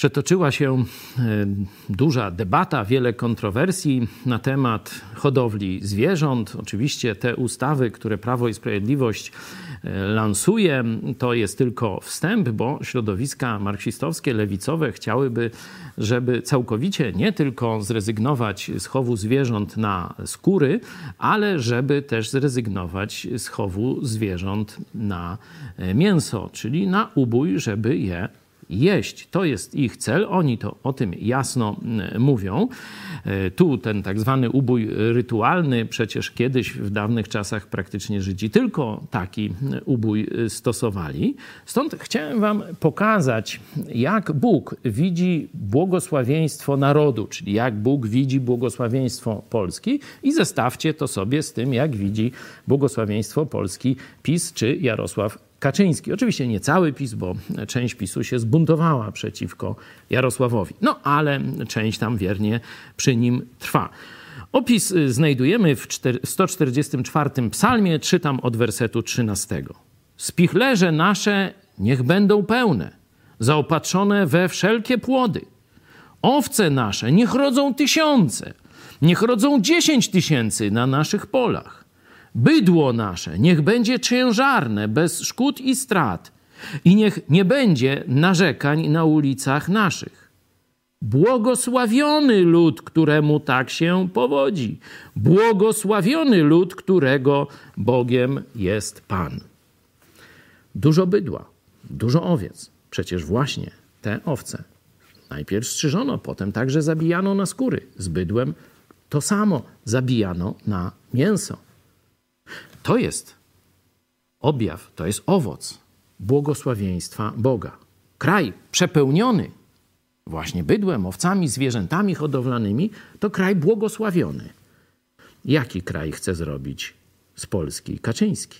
Przetoczyła się e, duża debata, wiele kontrowersji na temat hodowli zwierząt. Oczywiście te ustawy, które Prawo i Sprawiedliwość e, lansuje, to jest tylko wstęp, bo środowiska marksistowskie, lewicowe chciałyby, żeby całkowicie nie tylko zrezygnować z chowu zwierząt na skóry, ale żeby też zrezygnować z chowu zwierząt na e, mięso, czyli na ubój, żeby je jeść. To jest ich cel, oni to o tym jasno mm, mówią. E, tu ten tak zwany ubój rytualny, przecież kiedyś w dawnych czasach praktycznie Żydzi tylko taki mm, ubój y, stosowali. Stąd chciałem wam pokazać, jak Bóg widzi błogosławieństwo narodu, czyli jak Bóg widzi błogosławieństwo Polski i zestawcie to sobie z tym, jak widzi błogosławieństwo Polski PiS czy Jarosław Kaczyński. Oczywiście nie cały PiS, bo część PiSu się zbuntowała przeciwko Jarosławowi. No ale część tam wiernie przy nim trwa. Opis znajdujemy w 144 psalmie, czytam od wersetu 13. Spichlerze nasze niech będą pełne, zaopatrzone we wszelkie płody. Owce nasze niech rodzą tysiące, niech rodzą dziesięć tysięcy na naszych polach. Bydło nasze niech będzie ciężarne, bez szkód i strat, i niech nie będzie narzekań na ulicach naszych. Błogosławiony lud, któremu tak się powodzi. Błogosławiony lud, którego Bogiem jest Pan. Dużo bydła, dużo owiec. Przecież właśnie te owce najpierw strzyżono, potem także zabijano na skóry. Z bydłem to samo zabijano na mięso. To jest objaw, to jest owoc błogosławieństwa Boga. Kraj przepełniony właśnie bydłem, owcami, zwierzętami hodowlanymi, to kraj błogosławiony. Jaki kraj chce zrobić z Polski Kaczyński?